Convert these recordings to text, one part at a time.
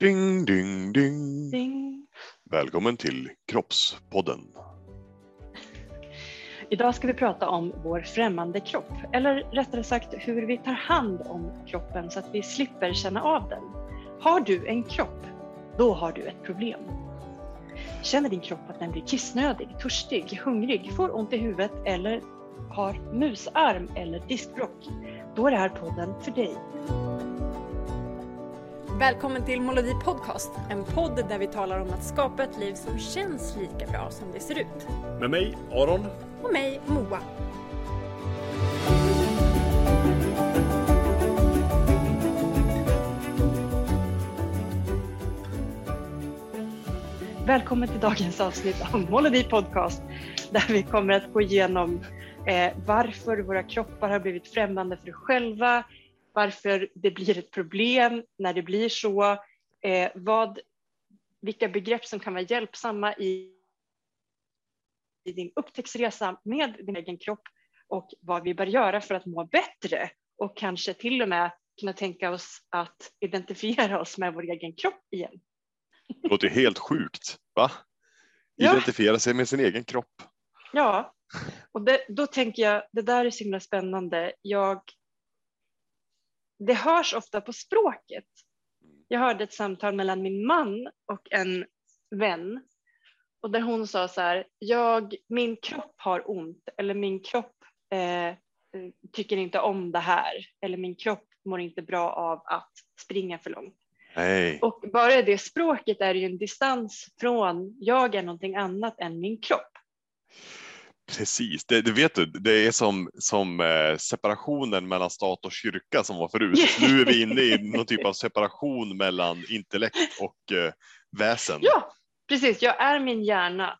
Ding, ding, ding. Ding. Välkommen till Kroppspodden. Idag ska vi prata om vår främmande kropp, eller rättare sagt hur vi tar hand om kroppen så att vi slipper känna av den. Har du en kropp, då har du ett problem. Känner din kropp att den blir kissnödig, törstig, hungrig, får ont i huvudet eller har musarm eller diskbråck, då är det här podden för dig. Välkommen till Molodi Podcast, en podd där vi talar om att skapa ett liv som känns lika bra som det ser ut. Med mig Aron. Och mig, Moa. Välkommen till dagens avsnitt av Molodi Podcast där vi kommer att gå igenom eh, varför våra kroppar har blivit främmande för oss själva, varför det blir ett problem när det blir så, eh, vad, vilka begrepp som kan vara hjälpsamma i, i din upptäcktsresa med din egen kropp och vad vi bör göra för att må bättre och kanske till och med kunna tänka oss att identifiera oss med vår egen kropp igen. Det låter helt sjukt, va? Ja. Identifiera sig med sin egen kropp. Ja, och det, då tänker jag, det där är så himla spännande. Jag, det hörs ofta på språket. Jag hörde ett samtal mellan min man och en vän och där hon sa så här, jag, min kropp har ont eller min kropp eh, tycker inte om det här eller min kropp mår inte bra av att springa för långt. Nej, Och bara det språket är ju en distans från jag är någonting annat än min kropp. Precis. Det, det vet du, det är som, som eh, separationen mellan stat och kyrka som var förut. Nu är vi inne i någon typ av separation mellan intellekt och eh, väsen. Ja, precis. Jag är min hjärna.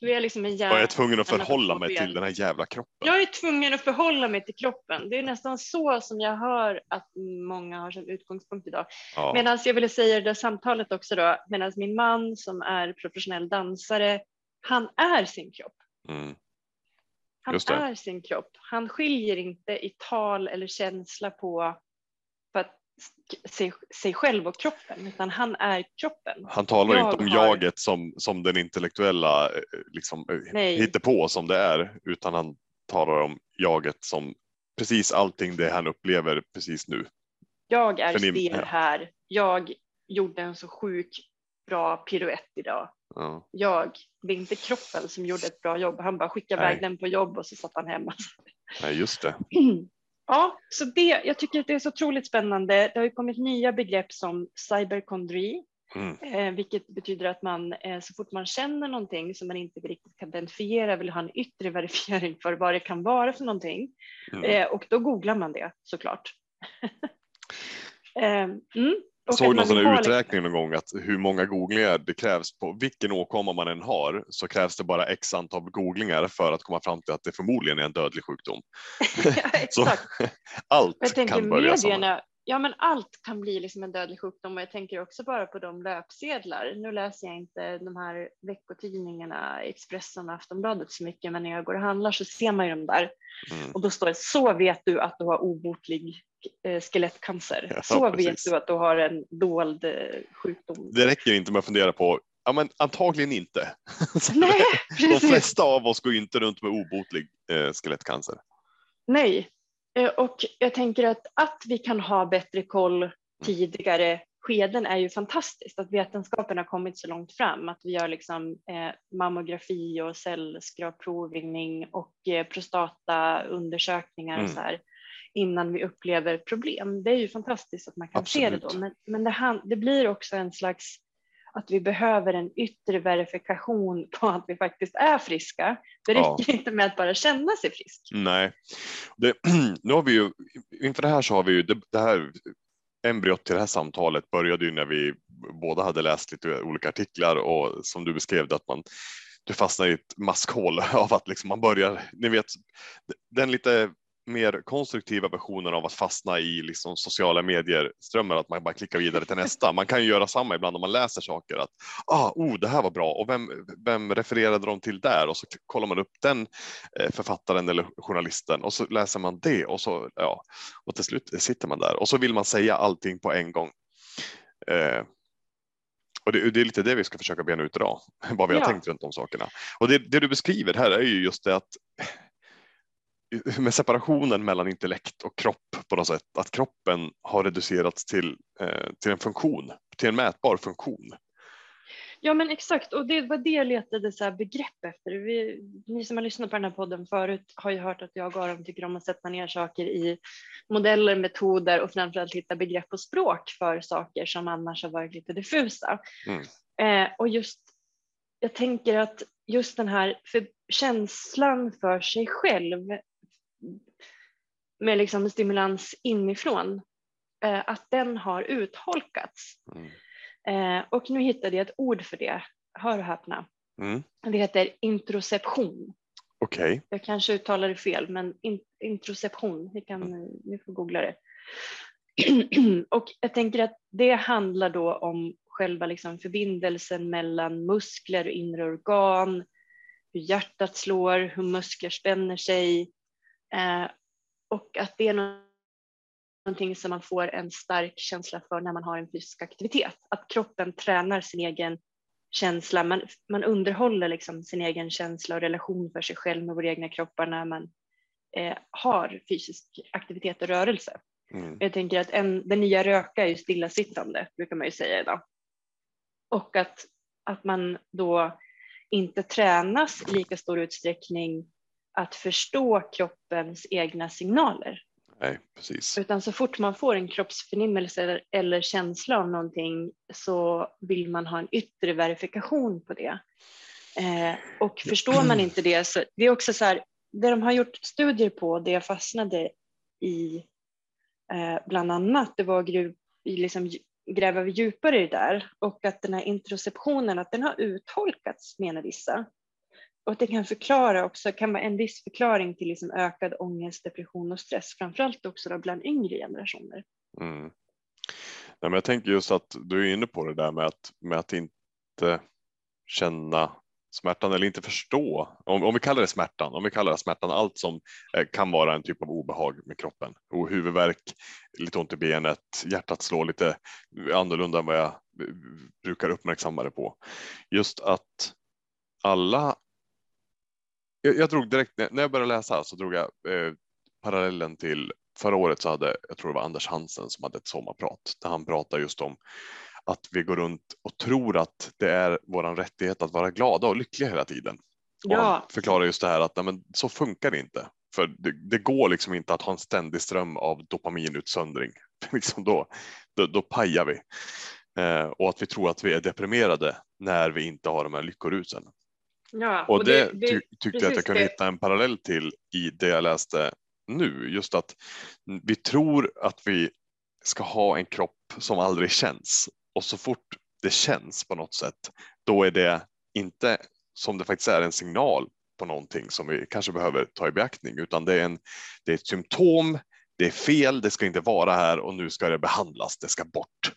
Du är liksom en hjärna. Och jag är tvungen att förhålla mig till den här jävla kroppen. Jag är tvungen att förhålla mig till kroppen. Det är nästan så som jag hör att många har som utgångspunkt idag. Ja. Medan jag ville säga det där samtalet också då, medan min man som är professionell dansare, han är sin kropp. Mm. Han är sin kropp. Han skiljer inte i tal eller känsla på för att sig, sig själv och kroppen, utan han är kroppen. Han talar Jag inte om har- jaget som, som den intellektuella eh, liksom, eh, Nej. hittepå som det är, utan han talar om jaget som precis allting det han upplever precis nu. Jag är stel här. Jag gjorde en så sjuk bra piruett idag. Ja. Jag, det är inte kroppen som gjorde ett bra jobb. Han bara skickade iväg den på jobb och så satt han hemma. Nej, just det. Ja, så det, jag tycker att det är så otroligt spännande. Det har ju kommit nya begrepp som cyberkondri, Mm. eh, vilket betyder att man eh, så fort man känner någonting som man inte riktigt kan identifiera vill ha en yttre verifiering för vad det kan vara för någonting. Mm. Eh, och då googlar man det såklart. mm. Jag såg någon sån uträkning någon gång att hur många googlingar det krävs på vilken åkomma man än har så krävs det bara x antal googlingar för att komma fram till att det förmodligen är en dödlig sjukdom. ja, Så allt Jag tänker kan börja samma. Ja men allt kan bli liksom en dödlig sjukdom och jag tänker också bara på de löpsedlar. Nu läser jag inte de här veckotidningarna, Expressen och Aftonbladet så mycket, men när jag går och handlar så ser man ju de där Mm. och då står det så vet du att du har obotlig eh, skelettcancer. Ja, så precis. vet du att du har en dold eh, sjukdom. Det räcker inte med att fundera på, ja men antagligen inte. Nej, De flesta av oss går inte runt med obotlig eh, skelettcancer. Nej, och jag tänker att, att vi kan ha bättre koll tidigare skeden är ju fantastiskt. Att vetenskapen har kommit så långt fram. Att vi gör liksom, eh, mammografi och cellskrapprovning och eh, prostataundersökningar och Mm. så här innan vi upplever problem. Det är ju fantastiskt att man kan se det Absolut. då. Men, men det, det blir också en slags att vi behöver en yttre verifikation på att vi faktiskt är friska. Det Ja. räcker inte med att bara känna sig frisk. Nej, det, nu har vi ju, inför det här så har vi ju, det, det här embryot till det här samtalet började ju när vi båda hade läst lite olika artiklar och som du beskrev det att man du fastnar i ett maskhål av att liksom man börjar, ni vet, den lite mer konstruktiva versionen av att fastna i liksom sociala medier strömmar, att man bara klickar vidare till nästa. Man kan ju göra samma ibland om man läser saker, att ah, oh, det här var bra och vem, vem refererade de till där? Och så kollar man upp den eh, författaren eller journalisten och så läser man det och så, ja, och till slut sitter man där och så vill man säga allting på en gång. Eh, och det, det, är lite det vi ska försöka bena ut idag, vad vi har Ja. tänkt runt de sakerna. Och det, det du beskriver här är ju just det att med separationen mellan intellekt och kropp på något sätt, att kroppen har reducerats till, eh, till en funktion, till en mätbar funktion. Ja men exakt och det var det jag letade så begrepp efter. Vi, ni som har lyssnat på den här podden förut har ju hört att jag och Aron tycker om att sätta ner saker i modeller, metoder och framförallt hitta begrepp och språk för saker som annars har varit lite diffusa. Mm. Eh, och just, jag tänker att just den här för känslan för sig själv med liksom stimulans inifrån, eh, att den har utholkats. Mm. Eh, och nu hittade jag ett ord för det, hör och häpna. Mm. Det heter introception. Okej, Jag kanske uttalar det fel, men in, introception, ni, kan, ni får googla det. och jag tänker att det handlar då om själva liksom förbindelsen mellan muskler och inre organ, hur hjärtat slår, hur muskler spänner sig eh, och att det är nå- någonting som man får en stark känsla för när man har en fysisk aktivitet. Att kroppen tränar sin egen känsla, man, man underhåller liksom sin egen känsla och relation för sig själv med våra egna kroppar när man eh, har fysisk aktivitet och rörelse. mm. Jag tänker att en, den nya röka är ju stillasittande, brukar man ju säga idag. Och att, att man då inte tränas i lika stor utsträckning att förstå kroppens egna signaler. nej precis. Utan så fort man får en kroppsförnimmelse eller, eller känsla av någonting så vill man ha en yttre verifikation på det. Eh, och förstår man inte det så det är också så här, det de har gjort studier på, det jag fastnade i eh, bland annat, det var gru, i liksom, gräva djupare i det där och att den här introceptionen, att den har uttolkats menar vissa. Och att det kan förklara också, kan vara en viss förklaring till liksom ökad ångest, depression och stress, framförallt också då bland yngre generationer. Mm. Nej, men jag tänker just att du är inne på det där med att, med att inte känna smärtan eller inte förstå, om, om vi kallar det smärtan, om vi kallar det smärtan, allt som eh, kan vara en typ av obehag med kroppen, och huvudvärk, lite ont i benet, hjärtat slår lite annorlunda än vad jag brukar uppmärksamma det på. Just att alla, jag, jag drog direkt, när jag började läsa så drog jag eh, parallellen till förra året så hade, jag tror det var Anders Hansen som hade ett sommarprat där han pratar just om att vi går runt och tror att det är våran rättighet att vara glada och lyckliga hela tiden. Och han Ja, förklarar just det här att nej, men så funkar det inte. För det, det går liksom inte att ha en ständig ström av dopaminutsöndring. liksom då, då, då pajar vi. Eh, och att vi tror att vi är deprimerade när vi inte har de här lyckorusen. Ja. Och, det, det- ty, tyckte jag att jag kunde det. hitta en parallell till i det jag läste nu. Just att vi tror att vi ska ha en kropp som aldrig känns. Och så fort det känns på något sätt, då är det inte som det faktiskt är en signal på någonting som vi kanske behöver ta i beaktning, utan det är, en, det är ett symptom, det är fel, det ska inte vara här och nu ska det behandlas, det ska bort.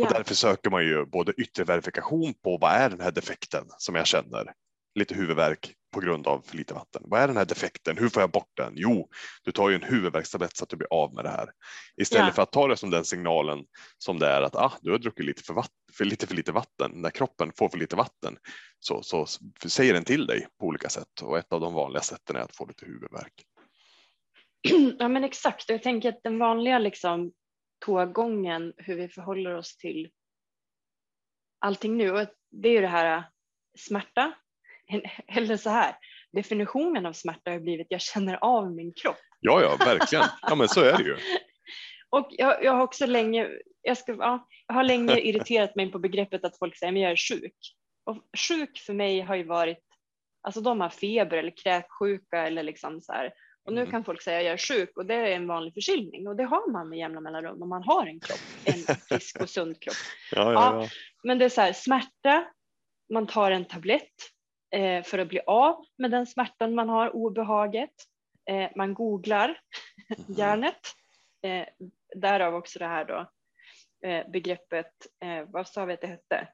Och Ja. därför söker man ju både yttre verifikation på vad är den här defekten som jag känner, lite huvudvärk på grund av för lite vatten. Vad är den här defekten? Hur får jag bort den? Jo, du tar ju en huvudvärkstablett så att du blir av med det här. Istället Ja. för att ta det som den signalen som det är att ah, du har druckit lite för, vatten, för lite för lite vatten. När kroppen får för lite vatten så, så säger den till dig på olika sätt och ett av de vanliga sätten är att få lite huvudvärk. Ja men exakt, jag tänker att den vanliga liksom, tågången, hur vi förhåller oss till allting nu, och det är ju det här äh, smärta, eller så här, definitionen av smärta har blivit jag känner av min kropp. Ja, ja, verkligen. Ja, men så är det ju. Och jag, jag har också länge, jag, ska, ja, jag har länge irriterat mig på begreppet att folk säger att jag är sjuk. Och sjuk för mig har ju varit, alltså de har feber eller kräksjuka eller liksom så här. Och nu Mm. kan folk säga jag är sjuk och det är en vanlig förkylning och det har man med jämna mellanrum om man har en kropp, en frisk och sund kropp. Ja, ja, ja. Men det är så här, smärta, man tar en tablett för att bli av med den smärtan man har, obehaget. Eh, man googlar hjärnet. Eh, därav också det här då eh, begreppet, eh, vad sa vi att det hette?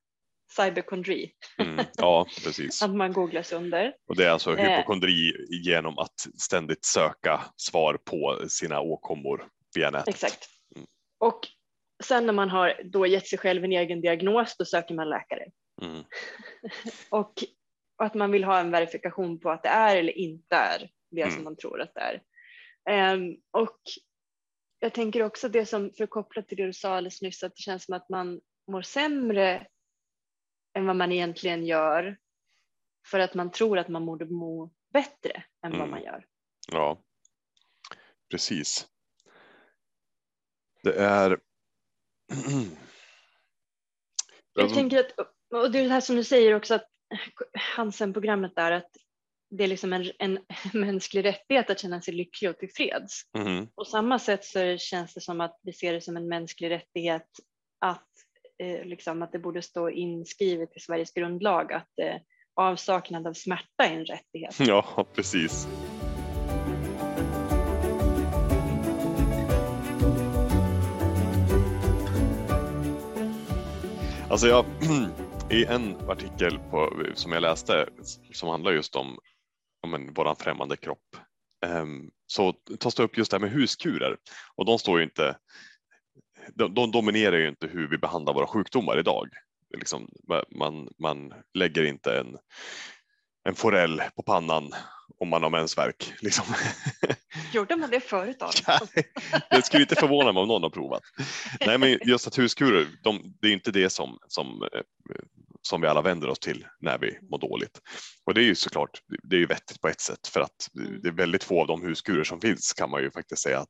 Cyberkondri, Mm, ja, precis. att man googlar sönder. Och det är alltså Eh. hypokondri genom att ständigt söka svar på sina åkommor via nätet. Exakt. Mm. Och sen när man har då gett sig själv en egen diagnos, då söker man läkare. Mm. och, och att man vill ha en verifikation på att det är eller inte är det Mm. som man tror att det är. Ehm, och jag tänker också det som förkopplat till det du sa alldeles nyss, att det känns som att man mår sämre än vad man egentligen gör för att man tror att man borde må bättre än vad Mm. man gör. Ja, precis. Det är. Jag tänker att, och det är det här som du säger också att Hansen-programmet där, att det är liksom en, en mänsklig rättighet att känna sig lycklig och tillfreds. mhm, På samma sätt så känns det som att vi ser det som en mänsklig rättighet att, eh, liksom, att det borde stå inskrivet i Sveriges grundlag att eh, avsaknad av smärta är en rättighet. Ja, precis. Alltså jag, i en artikel på, som jag läste som handlar just om, om en, våran främmande kropp ehm, så tas det upp just det här med huskurer och de står ju inte, de, de dominerar ju inte hur vi behandlar våra sjukdomar idag. Liksom, man, man lägger inte en, en forell på pannan om man har mensvärk. Liksom. Gjorde man det förut då? det skulle inte förvåna mig om någon har provat. Nej, men just att huskurer, de, det är inte det som, som, eh, som vi alla vänder oss till när vi mår dåligt. Och det är ju såklart, det är ju vettigt på ett sätt för att det är väldigt få av de huskurer som finns kan man ju faktiskt säga att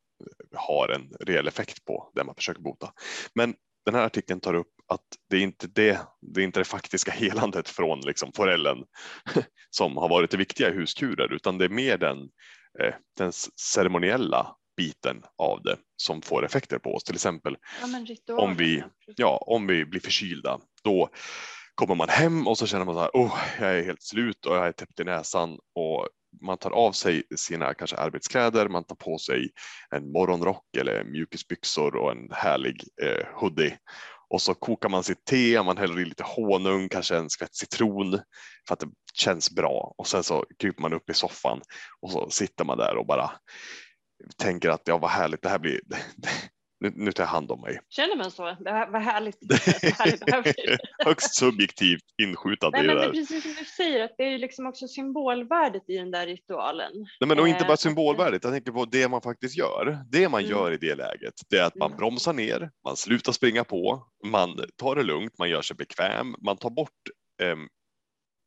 har en reell effekt på det man försöker bota. Men den här artikeln tar upp att det är inte det, det är inte det faktiska helandet från liksom forellen som har varit det viktiga i huskurer, utan det är mer den, eh, den ceremoniella biten av det som får effekter på oss. Till exempel Ja, om vi, ja, om vi blir förkylda, då kommer man hem och så känner man så här, oh, jag är helt slut och jag är täppt i näsan och man tar av sig sina kanske arbetskläder, man tar på sig en morgonrock eller mjukisbyxor och en härlig eh, hoodie och så kokar man sitt te, man häller i lite honung, kanske en skvätt citron för att det känns bra och sen så kryper man upp i soffan och så sitter man där och bara tänker att ja, vad härligt det här blir. Nu, nu tar jag hand om mig. Känner man så? Det här, vad härligt. det här. Högst subjektivt inskjutat Nej, men det det är precis som du säger, att det är liksom också symbolvärdet i den där ritualen. Nej, men och inte Eh, bara symbolvärdet, jag tänker på det man faktiskt gör. Det man Mm. gör i det läget, det är att man Mm. bromsar ner, man slutar springa på, man tar det lugnt, man gör sig bekväm, man tar bort, ehm,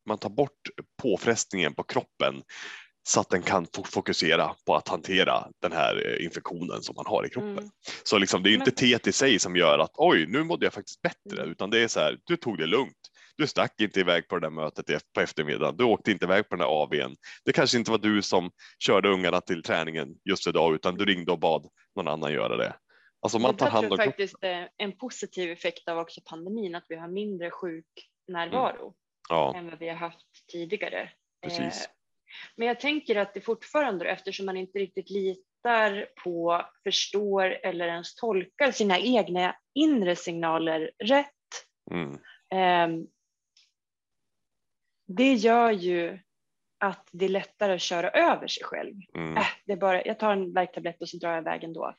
man tar bort påfrestningen på kroppen så att den kan fo- fokusera på att hantera den här eh, infektionen som man har i kroppen. Mm. Så liksom, det är ju inte teet i sig som gör att oj, nu mådde jag faktiskt bättre, Mm. utan det är så här, du tog det lugnt. Du stack inte iväg på det där mötet på eftermiddagen. Du åkte inte iväg på den där AWn. Det kanske inte var du som körde ungarna till träningen just idag, utan du ringde och bad någon annan göra det. Alltså man tar tror hand jag om kroppen. faktiskt det är en positiv effekt av också pandemin, att vi har mindre sjuknärvaro Ja, än vad vi har haft tidigare. precis. Eh, Men jag tänker att det fortfarande, eftersom man inte riktigt litar på, förstår eller ens tolkar sina egna inre signaler rätt, Mm. ehm, det gör ju att det är lättare att köra över sig själv. Mm. Äh, det är bara, jag tar en värktablett och så drar jag iväg ändå.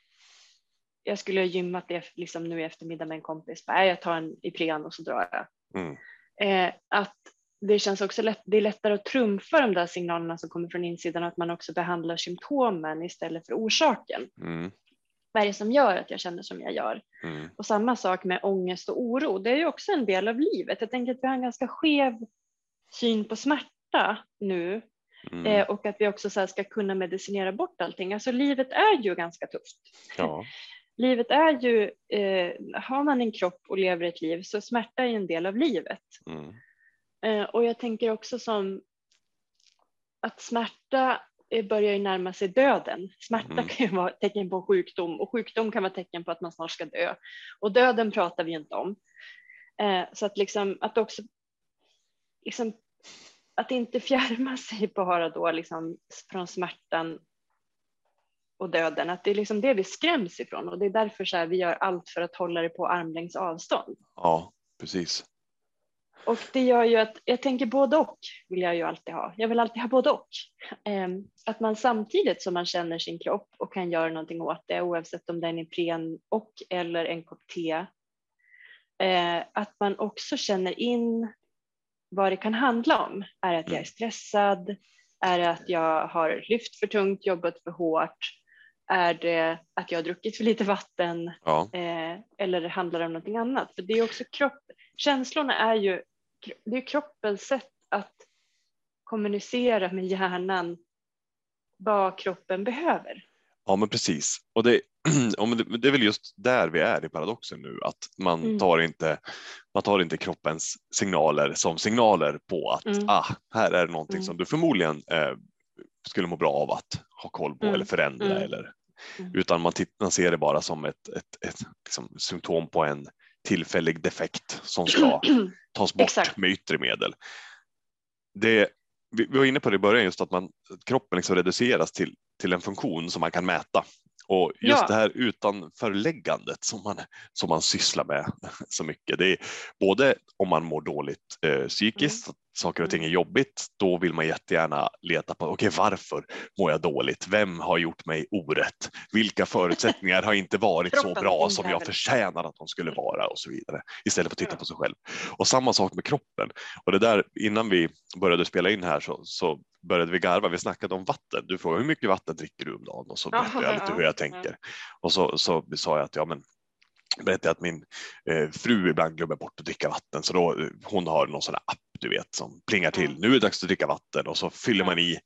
Jag skulle ha gymmat det liksom nu i eftermiddag med en kompis. Bara, äh, jag tar en Ipren och så drar jag. Mm. Eh, att det känns också lätt, det är lättare att trumfa de där signalerna som kommer från insidan och att man också behandlar symptomen istället för orsaken. Mm. Vad är det som gör att jag känner som jag gör? Mm. Och samma sak med ångest och oro. Det är ju också en del av livet. Jag tänker att vi har en ganska skev syn på smärta nu Mm. eh, och att vi också så ska kunna medicinera bort allting. Alltså livet är ju ganska tufft. Ja. Livet är ju, eh, har man en kropp och lever ett liv så smärta är en del av livet. Mm. Eh, och jag tänker också som att smärta eh, börjar ju närma sig döden. Smärta Mm. kan ju vara tecken på sjukdom och sjukdom kan vara tecken på att man snart ska dö. Och döden pratar vi inte om. Eh, så att liksom att också liksom, att inte fjärma sig bara då liksom från smärtan och döden, att det är liksom det vi skräms ifrån och det är därför så här, vi gör allt för att hålla det på armlängds avstånd. ja, precis. Och det gör ju att jag tänker både och vill jag ju alltid ha. Jag vill alltid ha både och. Ehm, att man samtidigt som man känner sin kropp och kan göra någonting åt det oavsett om det är en Ipren och eller en kopp te. Eh, att man också känner in vad det kan handla om. Är det att jag är stressad? Är det att jag har lyft för tungt, jobbat för hårt? Är det att jag har druckit för lite vatten? Ja. Eh, eller handlar det om någonting annat? För det är också kropp, känslorna är ju det är kroppens sätt att kommunicera med hjärnan vad kroppen behöver. Ja, men precis. Och det, det är väl just där vi är i paradoxen nu, att man, mm. tar, inte, man tar inte kroppens signaler som signaler på att mm. ah, här är det någonting mm. som du förmodligen eh, skulle må bra av att ha koll på mm. eller förändra mm. eller mm. utan man, man ser det bara som ett, ett, ett liksom, symptom på en tillfällig defekt som ska tas bort Exakt. med yttre medel. Det, vi, var inne på det i början just att man, kroppen liksom reduceras till, till en funktion som man kan mäta och just ja. det här utanförläggandet som man, som man sysslar med så mycket. Det är både om man mår dåligt eh, psykiskt, mm saker och ting är mm. jobbigt, då vill man jättegärna leta på okej, okay, varför mår jag dåligt? Vem har gjort mig orätt? Vilka förutsättningar har inte varit så bra som jag förtjänar att de skulle vara och så vidare istället för att titta på sig själv. Och samma sak med kroppen. Och det där innan vi började spela in här så, så började vi garva. Vi snackade om vatten. Du frågade hur mycket vatten dricker du om dagen och så berättade jag lite hur jag tänker. Och så, så sa jag att ja, men berättade att min eh, fru ibland glömmer bort att dricka vatten så då hon har någon sån app du vet som plingar till. Nu är det dags att dricka vatten och så fyller man i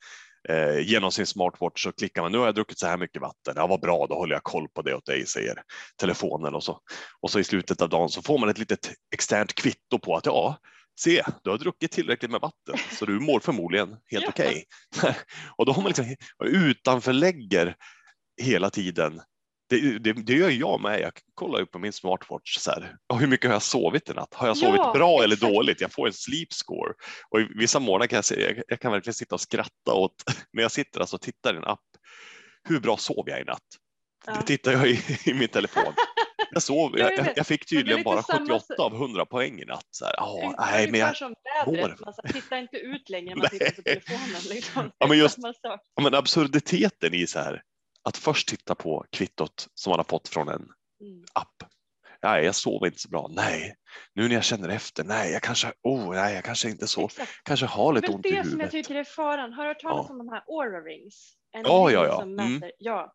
eh, genom sin smartwatch så klickar man. Nu har jag druckit så här mycket vatten. Ja, vad bra, då håller jag koll på det åt dig, säger telefonen och så. Och så i slutet av dagen så får man ett litet externt kvitto på att ja, se, du har druckit tillräckligt med vatten så du mår förmodligen helt okej. Okay. och då har man liksom utanförlägger hela tiden det, det, det, gör jag med. Jag kollar ju på min smartwatch så här. hur mycket har jag sovit i natt? Har jag sovit ja, bra exakt. eller dåligt? Jag får en sleep score och i vissa morgnar kan jag, se, jag kan verkligen sitta och skratta åt när jag sitter alltså och tittar i en app. Hur bra sov jag i natt? Ja. Det tittar jag i, i min telefon. Jag, sov, jag, jag fick tydligen bara 78 av 100 poäng i natt. Så här, oh, nej, men jag som vädret, man tittar inte ut längre, man tittar på telefonen. Liksom. Ja, men just ja, men absurditeten i så här, att först titta på kvittot som man har fått från en mm. app. Nej, jag sover inte så bra. Nej, nu när jag känner efter. Nej, jag kanske, oh, nej, jag kanske inte så, Exakt. kanske har lite ont i huvudet. Det som jag tycker är faran. Har du hört talas ja. om de här Aura Rings? En ja, ja, ja. Mm. ja.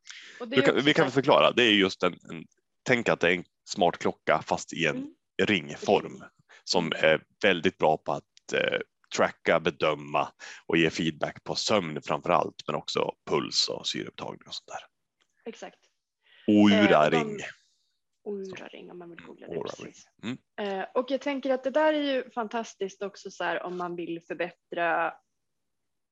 Kan, vi kan förklara. Det är just en, en, tänk att det är en smart klocka fast i en mm. ringform som är väldigt bra på att eh, tracka, bedöma och ge feedback på sömn framför allt, men också puls och syreupptagning och sånt där. Exakt. Oura-ring. Eh, Oura-ring om man vill googla det. Precis. Mm. Eh, och jag tänker att det där är ju fantastiskt också så här om man vill förbättra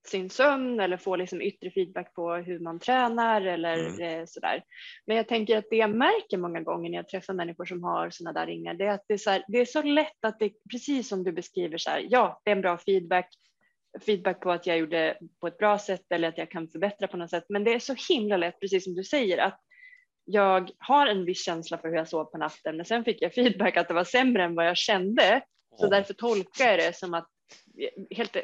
sin sömn eller få liksom yttre feedback på hur man tränar eller mm. Eh, sådär. Men jag tänker att det jag märker många gånger när jag träffar människor som har sådana där ringar, det är att det är, så här, det är så lätt att det, precis som du beskriver, så här, ja, det är en bra feedback, feedback på att jag gjorde på ett bra sätt eller att jag kan förbättra på något sätt. Men det är så himla lätt, precis som du säger, att jag har en viss känsla för hur jag sov på natten, men sen fick jag feedback att det var sämre än vad jag kände. Så därför tolkar jag det som att helt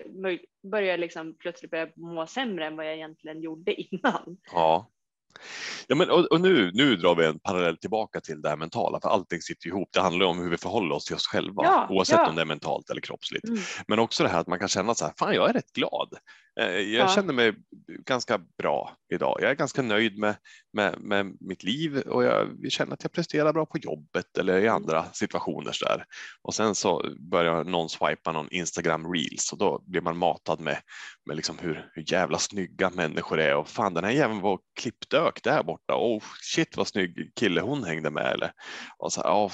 börjar liksom plötsligt börja må sämre än vad jag egentligen gjorde innan. Ja, Ja, men, och, och, nu, nu drar vi en parallell tillbaka till det här mentala, för allting sitter ihop. Det handlar om hur vi förhåller oss till oss själva, ja, oavsett ja. om det är mentalt eller kroppsligt. Mm. Men också det här att man kan känna så här, fan jag är rätt glad. Eh, jag ja. känner mig ganska bra idag. Jag är ganska nöjd med, med, med mitt liv och jag känner att jag presterar bra på jobbet eller i andra situationer. Så där. Och sen så börjar någon swipa någon Instagram reels och då blir man matad med, med liksom hur, hur jävla snygga människor är och fan den här jäveln var klippdök där borta. Oh shit vad snygg kille hon hängde med eller och så, oh,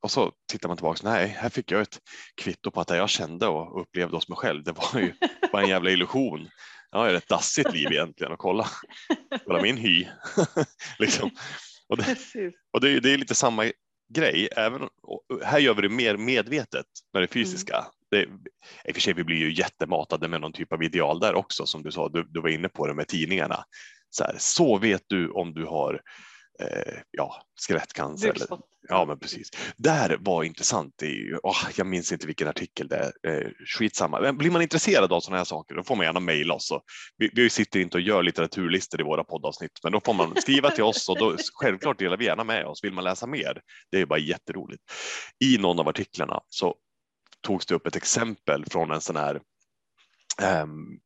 och så tittar man tillbaka. Nej, här fick jag ett kvitto på att det jag kände och upplevde hos mig själv. Det var ju bara en jävla illusion. Jag har ett dassigt liv egentligen och kolla, kolla min hy. liksom. och det, och det, det, är lite samma grej. Även, här gör vi det mer medvetet med det fysiska. Mm. Det, I och för sig, vi blir ju jättematade med någon typ av ideal där också, som du sa, du, du var inne på det med tidningarna. Så, här, så vet du om du har eh, ja, skelettcancer. Eller, ja, men precis. Där var intressant. Ju, åh, jag minns inte vilken artikel det är. Eh, skitsamma. Men blir man intresserad av sådana här saker, då får man gärna mejla oss. Vi, vi sitter inte och gör litteraturlistor i våra poddavsnitt, men då får man skriva till oss och då självklart delar vi gärna med oss. Vill man läsa mer? Det är bara jätteroligt. I någon av artiklarna så togs det upp ett exempel från en sån här ehm,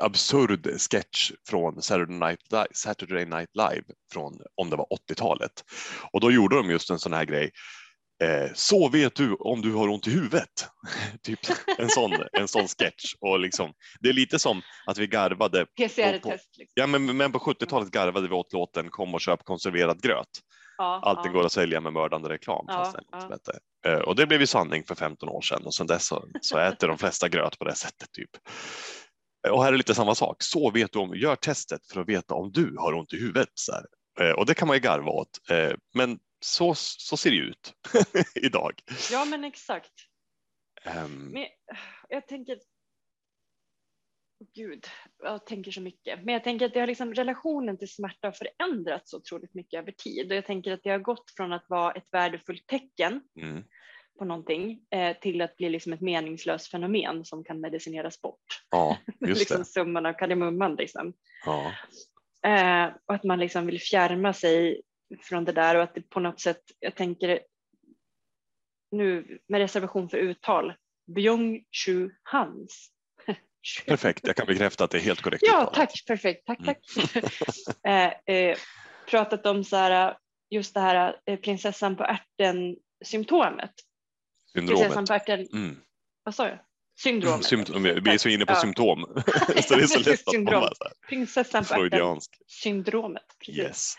absurd sketch från Saturday Night, Live, Saturday Night Live från om det var 80-talet. Och då gjorde de just en sån här grej. Eh, så vet du om du har ont i huvudet. typ en sån, en sån sketch. Och liksom, det är lite som att vi garvade. PCR-test. Liksom. Ja, men, men på 70-talet garvade vi åt låten Kom och köp konserverad gröt. Ja, Allting ja. går att sälja med mördande reklam. Ja, ja. Eh, Och det blev ju sanning för 15 år sedan och sedan dess så, så äter de flesta gröt på det sättet. typ. Eh, Och här är lite samma sak. Så vet du om, gör testet för att veta om du har ont i huvudet. Så här. Eh, Och det kan man ju garva åt. Men så, så ser det ut idag. ja, men exakt. Ehm, Men jag tänker. Gud, jag tänker så mycket. Men jag tänker att det har liksom, relationen till smärta har förändrats otroligt mycket över tid. Och jag tänker att det har gått från att vara ett värdefullt tecken mm, på någonting eh, till att bli liksom ett meningslöst fenomen som kan medicineras bort. Ja, just liksom det. summan av kardemumman. Liksom. Ja, Eh, och att man liksom vill fjärma sig från det där och att det på något sätt, jag tänker nu med reservation för uttal, Byung Chu Hans. perfekt. Jag kan bekräfta att det är helt korrekt. Ja, uttalat. tack, perfekt, tack, Mm. tack. eh, eh, pratat om så här, just det här eh, prinsessan på ärten symptomet. Prinsessan Syndromet. på ärten, Mm. vad sa jag? Syndromet. Symptom, vi är så inne på Ja. symptom. så det är så lätt att man Syndrom. så här, Prinsessan på ärten syndromet. Precis. Yes.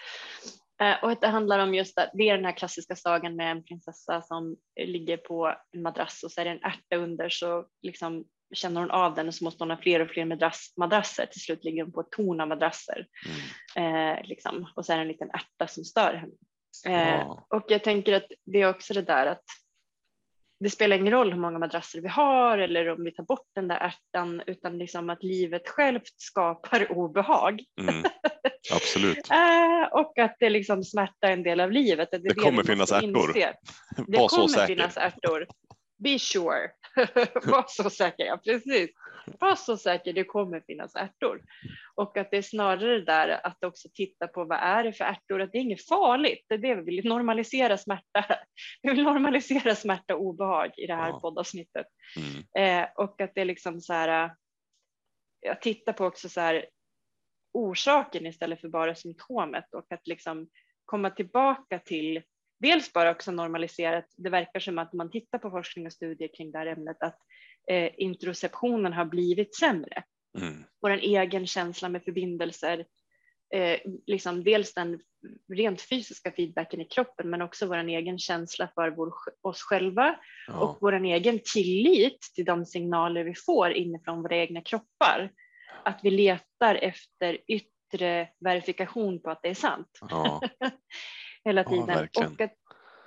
Eh, Och att det handlar om just att det är den här klassiska sagan med en prinsessa som ligger på en madrass och så är det en ärta under så liksom känner hon av den och så måste hon ha fler och fler madrass, madrasser. Till slut ligger hon på ett torn av madrasser Mm. eh, liksom. och så är det en liten ärta som stör henne. Eh, Ja. Och jag tänker att det är också det där att det spelar ingen roll hur många madrasser vi har eller om vi tar bort den där ärtan utan liksom att livet självt skapar obehag. Mm. Absolut. Eh, och att det liksom smärta är en del av livet. Det är kommer finnas ärtor. inse. Det Var kommer finnas ärtor. Be sure. Var så säker, ja precis. Var så säker, det kommer finnas ärtor. Och att det är snarare där att också titta på vad är det för ärtor, att det är inget farligt. Det är det vi vill, normalisera smärta. Vi vill normalisera smärta och obehag i det här Ja. poddavsnittet. Mm. Eh, och att det är liksom så här, äh, jag tittar på också så här orsaken istället för bara symptomet och att liksom komma tillbaka till dels bara också normaliserat, det verkar som att man tittar på forskning och studier kring det här ämnet att eh, interoceptionen har blivit sämre. Mm. Vår egen känsla med förbindelser, eh, liksom dels den rent fysiska feedbacken i kroppen men också vår egen känsla för vår, oss själva Ja. och vår egen tillit till de signaler vi får inifrån våra egna kroppar. Att vi letar efter yttre verifikation på att det är sant Ja. hela Ja, tiden. verkligen. och att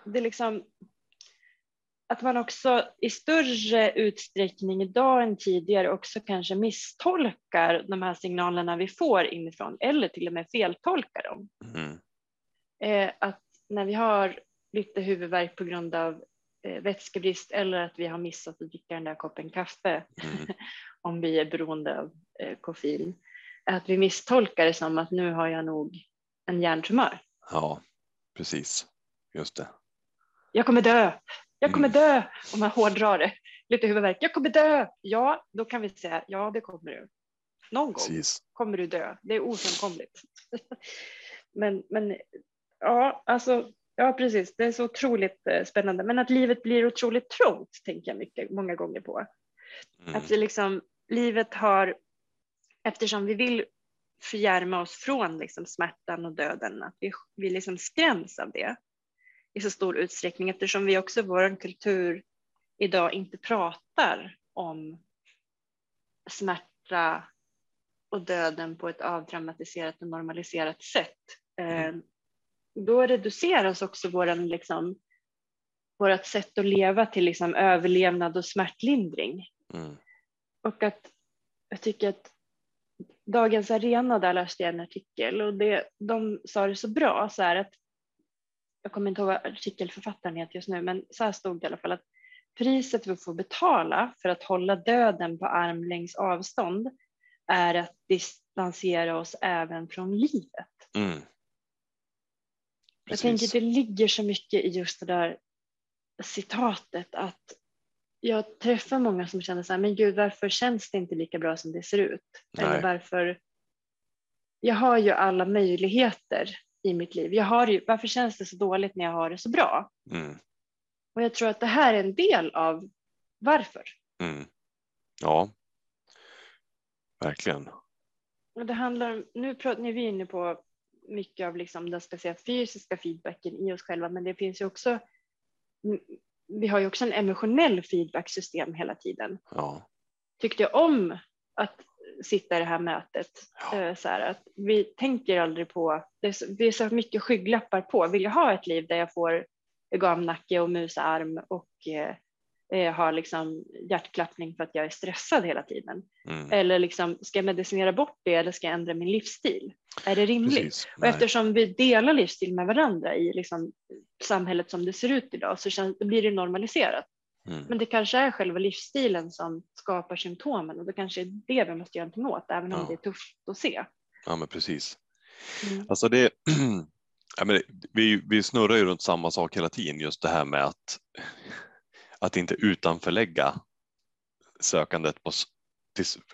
det liksom att man också i större utsträckning idag än tidigare också kanske misstolkar de här signalerna vi får inifrån eller till och med feltolkar dem. Mm. Eh, att när vi har lite huvudvärk på grund av eh, vätskebrist eller att vi har missat att dricka den där koppen kaffe Mm. om vi är beroende av eh, koffein. Att vi misstolkar det som att nu har jag nog en hjärntumör. ja, precis. Just det. Jag kommer dö. Jag kommer Mm. dö om man hårdrar det. Lite huvudvärk. Jag kommer dö. Ja, då kan vi säga ja, det kommer du. Någon gång Precis. kommer du dö. Det är ofrånkomligt. men, men ja, alltså, ja, precis. Det är så otroligt eh, spännande. Men att livet blir otroligt trångt tänker jag mycket, många gånger på. Mm. Att liksom, livet har, eftersom vi vill fjärma oss från liksom smärtan och döden, att vi, vi liksom skräms av det i så stor utsträckning eftersom vi också i vår kultur idag inte pratar om smärta och döden på ett avdramatiserat och normaliserat sätt. Eh, då reduceras också våran, liksom, sätt att leva till liksom överlevnad och smärtlindring. Mm. Och att jag tycker att Dagens Arena, där läste jag en artikel och det, de sa det så bra, så här att jag kommer inte ihåg vad artikelförfattaren heter just nu, men så här stod det i alla fall att priset vi får betala för att hålla döden på armlängds avstånd är att distansera oss även från livet. Mm. Jag tänker det ligger så mycket i just det där citatet att jag träffar många som känner så här, men gud varför känns det inte lika bra som det ser ut? Nej. Eller varför, jag har ju alla möjligheter i mitt liv. Jag har ju, varför känns det så dåligt när jag har det så bra? Mm. Och jag tror att det här är en del av varför. Mm. Ja, verkligen. Och det handlar om, nu pratar ni vi är inne på mycket av liksom den speciellt fysiska feedbacken i oss själva, men det finns ju också, vi har ju också en emotionell feedbacksystem hela tiden. Ja, Tyckte jag om att sitta i det här mötet, Ja. eh, så här, att vi tänker aldrig på, det är, så, det är så mycket skygglappar på, vill jag ha ett liv där jag får gamnacke och musarm och eh, eh, har liksom hjärtklappning för att jag är stressad hela tiden? mm. Eller liksom, ska jag medicinera bort det eller ska jag ändra min livsstil? Är det rimligt? precis. Och eftersom vi delar livsstil med varandra i liksom samhället som det ser ut idag så känns, då blir det normaliserat. Mm. Men det kanske är själva livsstilen som skapar symptomen och det kanske är det vi måste göra någonting åt även om Ja. det är tufft att se. Ja, men precis. Mm. Alltså det, ja, men vi, vi snurrar ju runt samma sak hela tiden, just det här med att, att inte utanförlägga sökandet, på,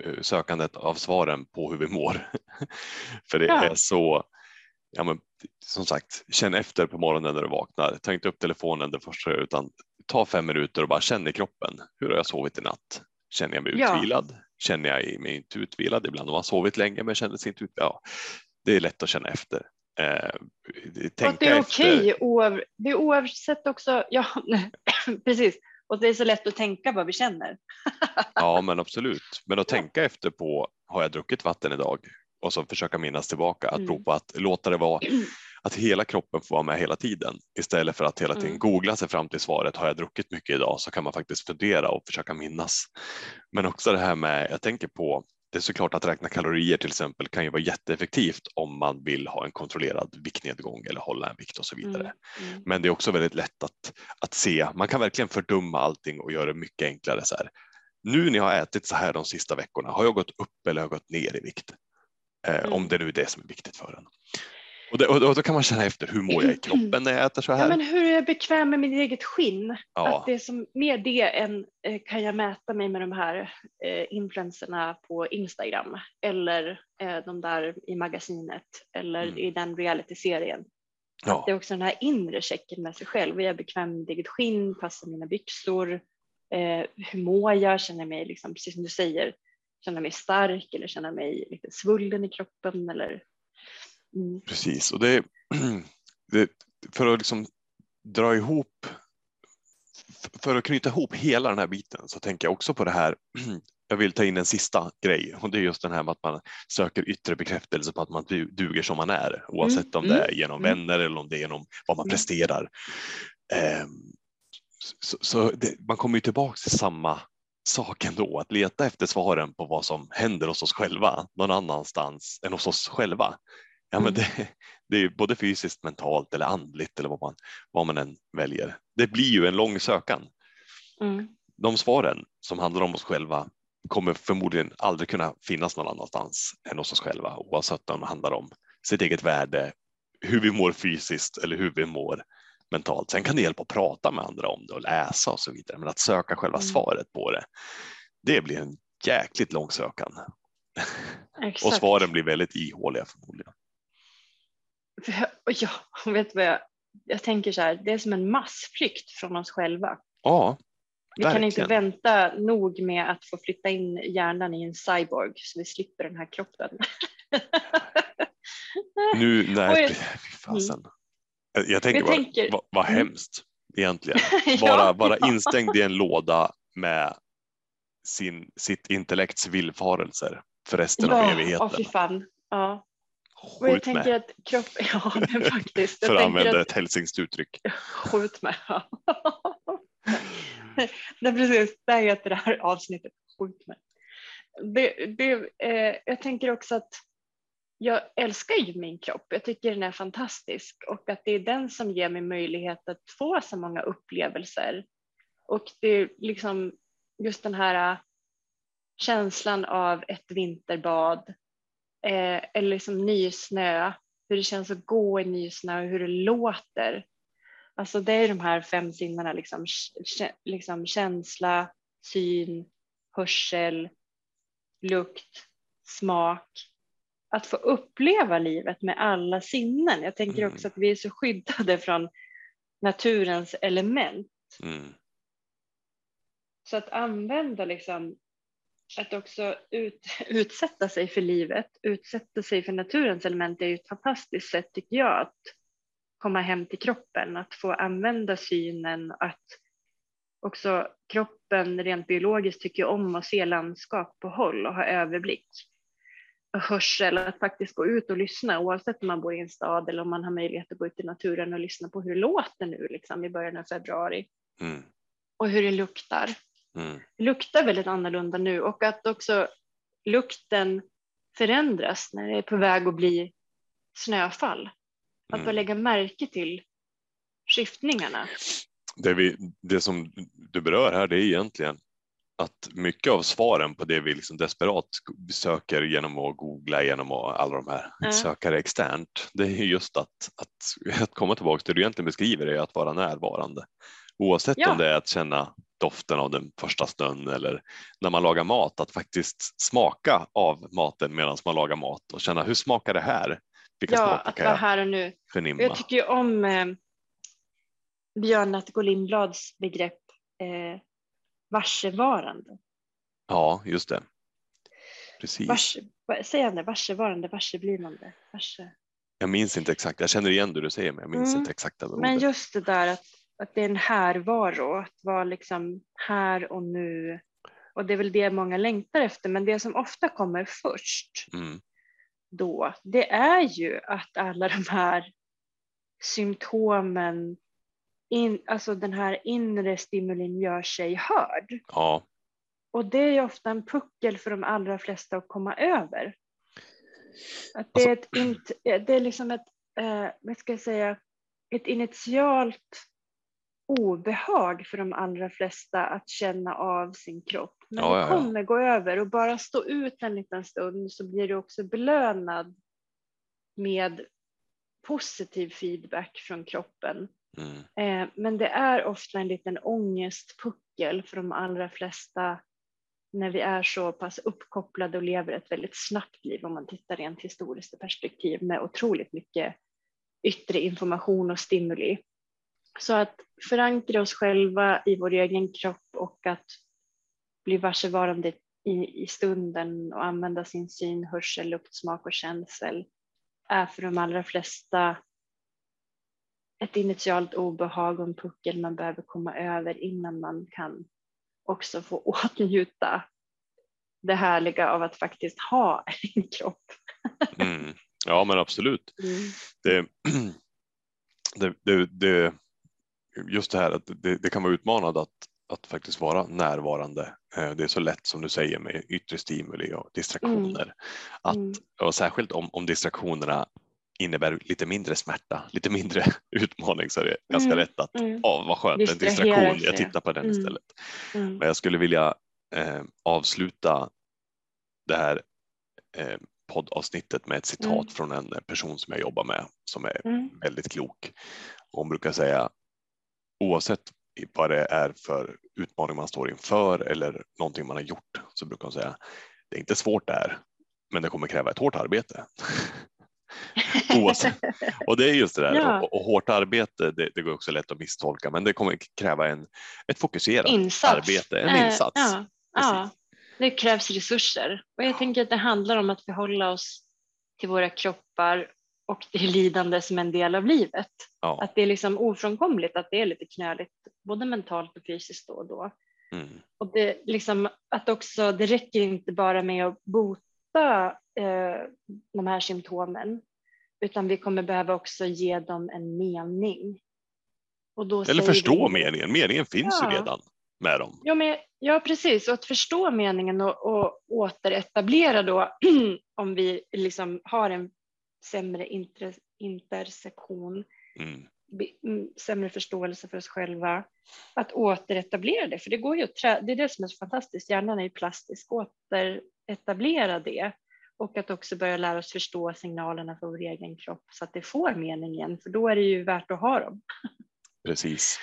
eh, sökandet av svaren på hur vi mår. För det Ja. är så, ja, men, som sagt, känn efter på morgonen när du vaknar. Ta inte upp telefonen det första utan ta fem minuter och bara känn i kroppen. Hur har jag sovit i natt? Känner jag mig Ja. utvilad? Känner jag mig inte utvilad? Ibland har man sovit länge men känner sig inte ut. Ja, det är lätt att känna efter. Eh, Och tänka att det är efter. okej, oav, det är oavsett också, ja precis, och det är så lätt att tänka vad vi känner. Ja, men absolut. Men att tänka efter på, har jag druckit vatten idag? Och så försöka minnas tillbaka, att Mm. prova att låta det vara, att hela kroppen får vara med hela tiden istället för att hela tiden Mm. googla sig fram till svaret. Har jag druckit mycket idag? Så kan man faktiskt fundera och försöka minnas. Men också det här med, jag tänker på, det är såklart att räkna kalorier till exempel kan ju vara jätteeffektivt om man vill ha en kontrollerad viktnedgång eller hålla en vikt och så vidare. Mm. Mm. Men det är också väldigt lätt att, att se. Man kan verkligen fördumma allting och göra det mycket enklare. Så här. Nu när jag har ätit så här de sista veckorna, har jag gått upp eller har jag gått ner i vikt? Eh, Mm. Om det nu är det som är viktigt för en. Och, det, och, då- kan man känna efter, hur mår jag i kroppen när jag äter så Ja, här? men hur är jag bekväm med mitt eget skinn? Ja. Att det är som mer det än eh, kan jag mäta mig med de här eh, influenserna på Instagram eller eh, de där i magasinet eller Mm. i den realityserien. Ja, Det är också den här inre checken med sig själv. Är jag bekväm med mitt eget skinn? Passar mina byxor? Eh, hur mår jag? Känner jag mig, liksom, precis som du säger, känner mig stark eller känner mig lite svullen i kroppen? Eller, mm. precis. Och det, det, för att liksom dra ihop, för att knyta ihop hela den här biten så tänker jag också på det här jag vill ta in en sista grej och det är just den här med att man söker yttre bekräftelse på att man du- duger som man är oavsett om det mm, är genom mm. vänner eller om det är genom vad man Mm. presterar. Ehm, så så det, man kommer ju tillbaka till samma sak ändå, att leta efter svaren på vad som händer hos oss själva någon annanstans än hos oss själva. Ja, men Mm. det, det är både fysiskt, mentalt eller andligt eller vad man, vad man än väljer. Det blir ju en lång sökan Mm. de svaren som handlar om oss själva kommer förmodligen aldrig kunna finnas någon annanstans än hos oss själva oavsett om det handlar om sitt eget värde, hur vi mår fysiskt eller hur vi mår mentalt. Sen kan det hjälpa att prata med andra om det och läsa och så vidare, men att söka själva Mm. svaret på det, det blir en jäkligt lång sökan och svaren blir väldigt ihåliga förmodligen. Jag- Ja, vet vad jag, jag tänker så här, det är som en massflykt från oss själva. Ja, Vi kan inte Verkligen. vänta nog med att få flytta in hjärnan i en cyborg så vi slipper den här kroppen. nu, nej, fy fasen. Jag, jag tänker Jag bara, tänker- vad, vad Mm. hemskt egentligen. Ja, Vara, vara ja. instängd i en låda med sin, sitt intellekts villfarelser för resten av Ja, evigheten. åh, fy fan. Ja. Och jag Skjut tänker med, att kroppen, ja men faktiskt. för att använda ett hälsingskt uttryck. skjut med. Nej, precis, där heter det här avsnittet, skjut med. Det, det, eh, jag tänker också att jag älskar ju min kropp. Jag tycker den är fantastisk och att det är den som ger mig möjlighet att få så många upplevelser. Och det är liksom just den här känslan av ett vinterbad eh, eller liksom nysnö, hur det känns att gå i nysnö och hur det låter. Alltså det är de här fem sinnena, liksom, liksom känsla, syn, hörsel, lukt, smak. Att få uppleva livet med alla sinnen. Jag tänker Mm. också att vi är så skyddade från naturens element. Mm. Så att använda liksom, att också ut, utsätta sig för livet, utsätta sig för naturens element är ju ett fantastiskt sätt tycker jag att komma hem till kroppen, att få använda synen, att också kroppen rent biologiskt tycker om att se landskap på håll och ha överblick. Och hörsel, att faktiskt gå ut och lyssna oavsett om man bor i en stad eller om man har möjlighet att gå ut i naturen och lyssna på hur det låter nu liksom, i början av februari Mm. och hur det luktar Mm. luktar väldigt annorlunda nu och att också lukten förändras när det är på väg att bli snöfall. Att bara Mm. lägga märke till skiftningarna. Det, vi, det som du berör här det är egentligen att mycket av svaren på det vi liksom desperat söker genom att googla genom att alla de här Ja. sökare externt, det är just att, att, att komma tillbaka till det du egentligen beskriver är att vara närvarande. Oavsett Ja. om det är att känna doften av den första snön eller när man lagar mat, att faktiskt smaka av maten medan man lagar mat och känna hur smakar det här? Vilka Ja, smaker att vara här och nu. Förnimma? jag tycker ju om eh, Björn Attego Lindblads begrepp eh, varsevarande. Ja, just det. Precis. Varse, vad säger han det? Varsevarande, varseblivande. Varse. Jag minns inte exakt, jag känner igen det du säger men jag minns Mm. inte exakt Men just det där att, att det är en härvaro, att vara liksom här och nu. Och det är väl det många längtar efter, men det som ofta kommer först Mm. då, det är ju att alla de här symptomen, in, alltså den här inre stimulin gör sig hörd. Ja, Och det är ju ofta en puckel för de allra flesta att komma över. Att det, är ett, det är liksom ett, eh, vad ska jag säga, ett initialt obehag för de allra flesta att känna av sin kropp. Men Ja, det ja. kommer gå över och bara stå ut en liten stund så blir du också belönad med positiv feedback från kroppen. mm. Eh, Men det är ofta en liten ångestpuckel för de allra flesta när vi är så pass uppkopplade och lever ett väldigt snabbt liv om man tittar rent historiskt perspektiv med otroligt mycket yttre information och stimuli. Så att förankra oss själva i vår egen kropp och att bli varsevarande i, i stunden och använda sin syn, hörsel, lukt, smak och känsel är för de allra flesta ett initialt obehag och en puckel man behöver komma över innan man kan också få åtnjuta det härliga av att faktiskt ha en kropp. Mm. Ja men absolut. Mm. Det, det, det, det, just det här att det, det kan vara utmanande att, att faktiskt vara närvarande. Eh, Det är så lätt som du säger med yttre stimuli och distraktioner. Att, Mm. och särskilt om, om distraktionerna innebär lite mindre smärta, lite mindre utmaning så är det ganska Mm. lätt att Mm. ja, vad skönt, en distraktion, jag tittar på den Mm. istället. Mm. Men jag skulle vilja eh, avsluta det här eh, poddavsnittet med ett citat Mm. från en person som jag jobbar med som är Mm. väldigt klok. Hon brukar säga oavsett vad det är för utmaning man står inför eller någonting man har gjort så brukar hon säga det är inte svårt det här, men det kommer kräva ett hårt arbete. Oavsett. Och det är just det där Ja. och, och hårt arbete, det, det går också lätt att misstolka, men det kommer kräva en, ett fokuserat Insats. arbete, en Eh, insats. Ja, ja, det krävs resurser. Och jag tänker att det handlar om att förhålla oss till våra kroppar och det lidande som en del av livet. Ja. Att det är liksom ofrånkomligt att det är lite knöligt, både mentalt och fysiskt då och då. Mm. Och det, liksom, att också, det räcker inte bara med att bota eh, de här symptomen, utan vi kommer behöva också ge dem en mening. Eller förstå vi, meningen, meningen finns Ja. ju redan. med dem. Ja, men, ja precis, och att förstå meningen och, och återetablera då om vi liksom har en sämre inter, intersektion, Mm. mm, sämre förståelse för oss själva, att återetablera det, för det går ju att trä, det är det som är så fantastiskt, hjärnan är ju plastisk, återetablera det och att också börja lära oss förstå signalerna för vår egen kropp så att det får mening igen, för då är det ju värt att ha dem. Precis.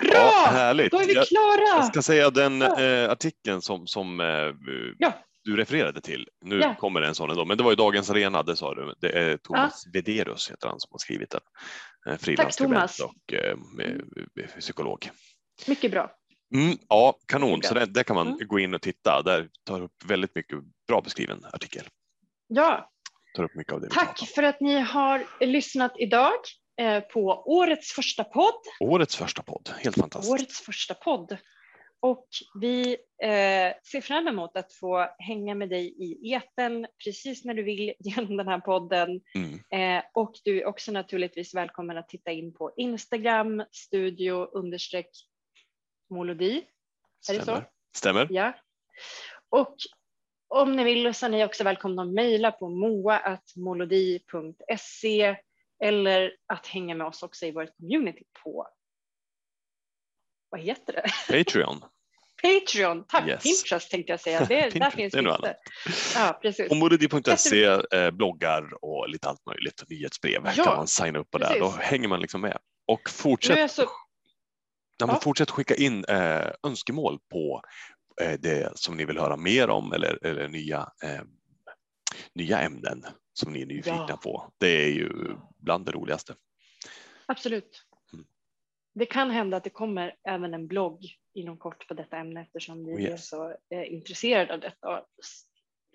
Bra! Ja, härligt. Då är vi Jag, klara! jag ska säga den Ja. eh, artikeln som, som eh, Ja. Du refererade till. Nu Ja. kommer det en sån ändå, men det var ju Dagens Arena, det sa du. Det är Thomas Vederus heter han som har skrivit den. Eh, Frilansskribent och eh, psykolog. Mycket bra. Mm, ja, kanon. Så bra. där, där kan man Mm. gå in och titta. Där tar upp väldigt mycket bra beskriven artikel. Ja, Tar upp mycket av det tack för att ni har lyssnat idag eh, på årets första podd. Årets första podd, helt fantastiskt. Årets första podd. Och vi eh, ser fram emot att få hänga med dig i eten precis när du vill genom den här podden. Mm. Eh, och du är också naturligtvis välkommen att titta in på Instagram, studio understreck molodi. Är det så? Stämmer. Ja. Och om ni vill så är ni också välkomna att mejla på moa.molodi.se eller att hänga med oss också i vårt community på vad heter det? Patreon. Patreon. Tack, Yes. Pinterest tänkte jag säga. Det, där finns det är. Ja, precis. Och molodi.se eh, bloggar och lite allt möjligt. Nyhetsbrev Ja, kan man signa upp på där. Då precis. hänger man liksom med. Och fortsätt, så, ja. fortsätt skicka in eh, önskemål på eh, det som ni vill höra mer om eller, eller nya, eh, nya ämnen som ni är nyfikna Ja. på. Det är ju bland det roligaste. absolut. Det kan hända att det kommer även en blogg inom kort på detta ämne eftersom vi Oh, är yes. så eh, intresserade av detta och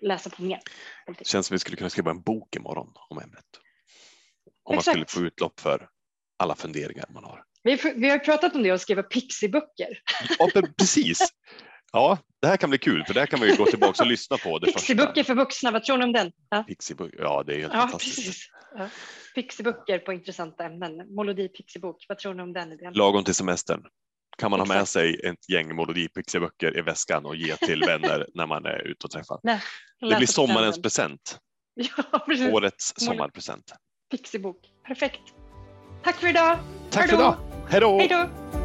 läsa på mer. enkelt. Känns som vi skulle kunna skriva en bok imorgon om ämnet. Om man Exakt. skulle få utlopp för alla funderingar man har. Vi, vi har pratat om det och skriva pixiböcker. Ja, precis. Ja, det här kan bli kul för det här kan vi gå tillbaka och lyssna på. Pixiböcker för vuxna, vad tror ni om den? Ja. Ja, det är helt ja fantastiskt. precis. Ja. Pixiböcker på intressanta ämnen. Molodi pixibok, vad tror ni om den idén? Lagom till semestern kan man ha med Exakt. sig ett gäng Molodipixiböcker i väskan och ge till vänner när man är ute och träffar. Nej, Det blir sommarens present. Ja, precis. Årets sommarpresent. Pixibok. Perfekt. Tack för idag. Tack för Hej då. idag. Hej då.